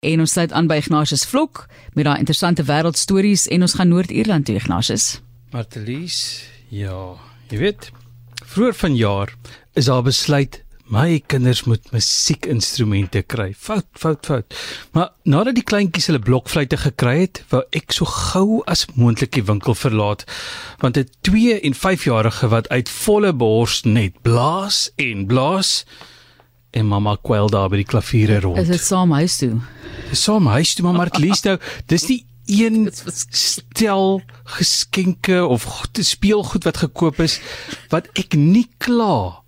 En ons sluit aan by Ignatius Vlok met daai interessante wêreldstories en ons gaan Noord-Ierland toe Ignatius. Martelies, ja, jy weet, vroeër vanjaar is daar besluit my kinders moet musiekinstrumente kry. Fout, fout, fout. Maar nadat die kleintjies hulle blokfluitte gekry het, wou ek so gou as moontlik die winkel verlaat, want 'n 2 en 5 jarige wat uit volle bors net blaas en blaas en mamma kwel daar by die klaviere rond. Is dit saam huis toe? Dis saam huis toe, maar Martlies nou, dis nie een stel geskenke of goed- speelgoed wat gekoop is wat ek nie kla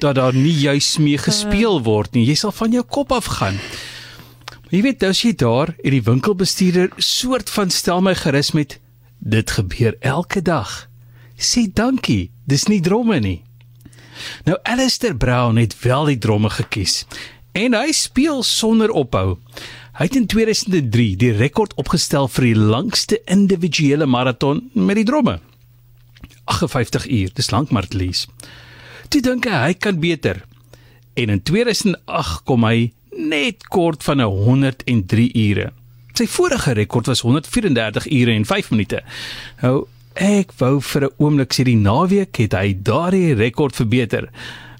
dat daar nie juis mee gespeel word nie. Jy sal van jou kop af gaan. Maar Jy weet, as jy daar en die winkelbestuurder soort van stel my gerus met dit gebeur elke dag. Sê dankie. Dis nie dromme nie. Nou Alistair Brown het wel die dromme gekies en hy speel sonder ophou. Hy het in 2003 die rekord opgestel vir die langste individuele maraton met die dromme. 58 uur, dis lank maar te lees. Toe dink hy hy kan beter. En in 2008 kom hy net kort van 'n 103 ure. Sy vorige rekord was 134 ure en 5 minute. Nou ek wou vir 'n oomblik sê die naweek het hy daardie rekord verbeter.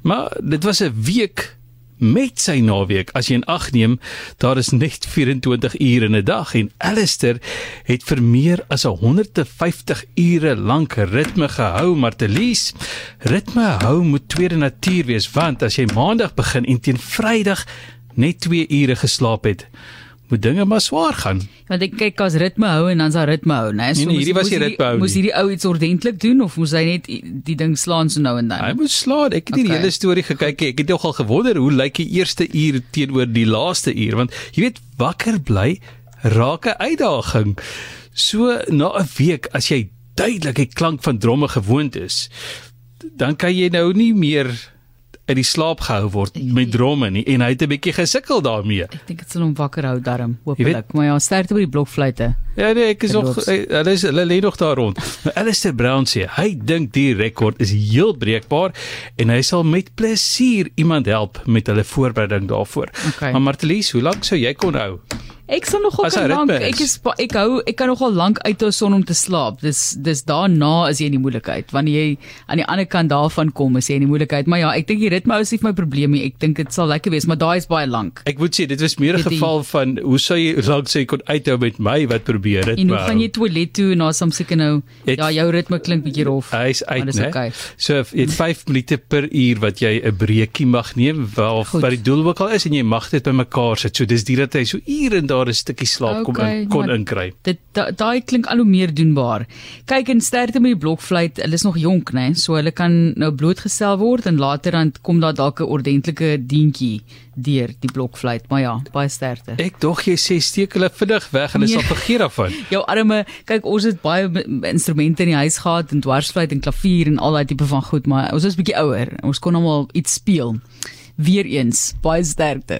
Maar dit was 'n week met sy naweek. As jy in ag neem, daar is net 24 ure in 'n dag en Alistair het vir meer as 150 ure lank ritme gehou, maar te lees, ritme hou moet tweede natuur wees want as jy maandag begin en teen Vrydag net 2 ure geslaap het, moet dinge maar swaar gaan. Want ek kyk as ritme hou en dan's daar ritme hou, né? Nee, nee, hierdie was nie ritme hou. Moes hierdie ou iets ordentlik doen of moes hy net die ding slaan so nou en dan? Hy moet slaan. Ek het okay. die hele storie gekyk. Ek het nogal gewonder hoe lyk die eerste uur teenoor die laaste uur want jy weet wakker bly raak 'n uitdaging. So na 'n week as jy duidelik die klank van dromme gewoond is, dan kan jy nou nie meer uit die slaap gehou word met dromme nie en hy het 'n bietjie gesukkel daarmee. Ek dink dit sal hom wakker hou darm, hopelik. Maar ja, sterkte by die blokfluitte. Ja nee, ek is nog hulle is hulle lê nog daar rond. Alistair Brown sê hy dink die rekord is heel breekbaar en hy sal met plesier iemand help met hulle voorbereiding daarvoor. Okay. Maar Martelies, hoe lank sou jy kon hou? Ek sal nogal kan lank. Ek is ek hou ek kan nogal lank uithou son om te slaap. Dis dis daarna is jy in die moeilikheid. Wanneer jy aan die ander kant daarvan kom, is jy in die moeilikheid. Maar ja, ek dink die ritme is nie my probleem nie. Ek dink dit sal lekker wees, maar daai is baie lank. Ek moet sê dit was meer 'n geval van hoe sou jy lank jy kon uithou met my wat probeer dit En hoe gaan jy toilet toe en na som seker nou ja, jou ritme klink bietjie rof. Hy's Maar uit, dis né? okay. So jy het 5 minute per uur wat jy 'n breekie mag neem, Goed. wat die doel ook al is en jy mag dit bymekaar sit. So dis dit dat hy so uur en daar 'n stukkie slaap kom Okay, in, kon inkry. Dit da- daai klink al hoe meer doenbaar. Kyk en sterkte met die blokfluit. Hulle is nog jonk, né? So hulle kan nou blootgestel word en later dan kom daar dalk 'n ordentlike dientjie deur die blokfluit. Maar ja, baie sterkte. Ek dog jy sê steek hulle vinnig weg, hulle Nee. sal vergeet daarvan. Jou arme, kyk ons het baie instrumente in die huis gehad en dwarsfluit en klavier en al daai tipe van goed, maar ons is bietjie ouer. Ons kon almal iets speel. Weereens baie sterkte.